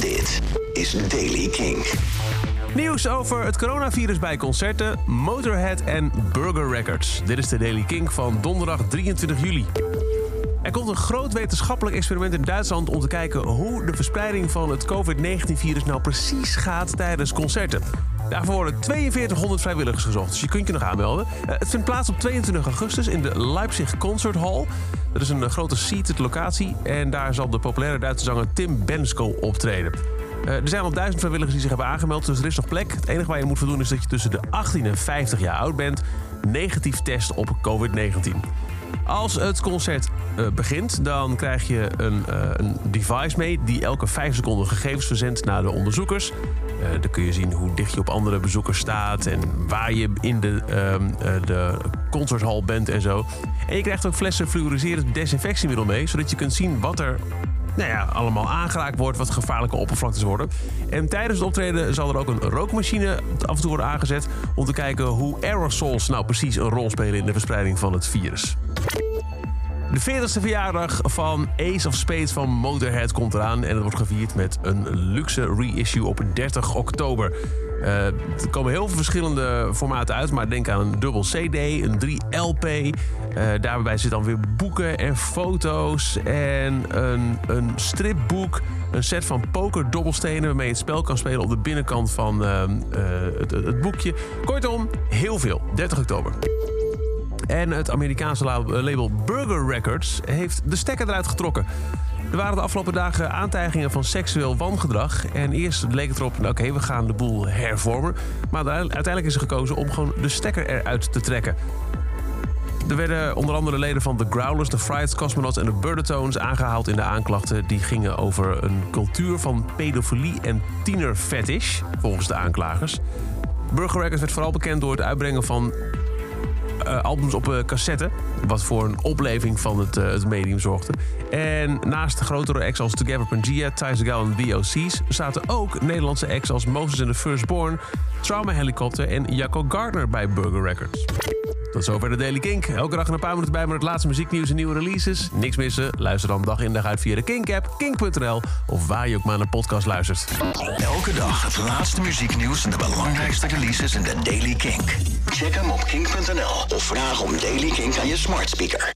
Dit is Daily King. Nieuws over het coronavirus bij concerten, Motorhead en Burger Records. Dit is de Daily King van donderdag 23 juli. Er komt een groot wetenschappelijk experiment in Duitsland om te kijken hoe de verspreiding van het COVID-19-virus nou precies gaat tijdens concerten. Daarvoor worden 4200 vrijwilligers gezocht, dus je kunt je nog aanmelden. Eh, Het vindt plaats op 22 augustus in de Leipzig Concert Hall. Dat is een grote seated locatie en daar zal de populaire Duitse zanger Tim Bensko optreden. Eh, Er zijn al duizend vrijwilligers die zich hebben aangemeld, dus er is nog plek. Het enige waar je moet voldoen is dat je tussen de 18 en 50 jaar oud bent, negatief test op COVID-19. Als het concert eh, begint, dan krijg je een, eh, een device mee die elke 5 seconden gegevens verzendt naar de onderzoekers. Eh, dan kun je zien hoe dicht je op andere bezoekers staat en waar je in de, ehm, eh, de concerthal bent en zo. En je krijgt ook flessen fluoriserend desinfectiemiddel mee, zodat je kunt zien wat er nou ja, allemaal aangeraakt wordt, wat gevaarlijke oppervlaktes worden. En tijdens het optreden zal er ook een rookmachine af en toe worden aangezet om te kijken hoe aerosols nou precies een rol spelen in de verspreiding van het virus. De 40ste verjaardag van Ace of Spades van Motorhead komt eraan. En het wordt gevierd met een luxe reissue op 30 oktober. Eh, er komen heel veel verschillende formaten uit. Maar denk aan een dubbel CD, een 3LP. Eh, daarbij zitten dan weer boeken en foto's. En een, een stripboek. Een set van pokerdobbelstenen waarmee je het spel kan spelen op de binnenkant van eh, het, het boekje. Kortom, heel veel. 30 oktober. En het Amerikaanse la- label Burger Records heeft de stekker eruit getrokken. Er waren de afgelopen dagen aantijgingen van seksueel wangedrag. En eerst leek het erop, nou, oké, we gaan de boel hervormen. Maar uiteindelijk is er gekozen om gewoon de stekker eruit te trekken. Er werden onder andere leden van The Growlers, The Frieds, Cosmonauts en de Birdetones aangehaald in de aanklachten. Die gingen over een cultuur van pedofilie en tienerfetish, volgens de aanklagers. Burger Records werd vooral bekend door het uitbrengen van eh, albums op eh, cassette. Wat voor een opleving van het, eh, het medium zorgde. En naast grotere acts als Together Pangea, Ties Gal en The OC's... zaten ook Nederlandse acts als Moses and the Firstborn... Trauma Helicopter en Jacco Gardner bij Burger Records. Tot zover de Daily Kink. Elke dag een paar minuten bij met het laatste muzieknieuws en nieuwe releases. Niks missen? Luister dan dag in dag uit via de Kink-app, kink.nl... of waar je ook maar naar podcast luistert. Elke dag het laatste muzieknieuws en de belangrijkste releases in de Daily King. Check hem op kink.nl of vraag om Daily King aan je smart speaker.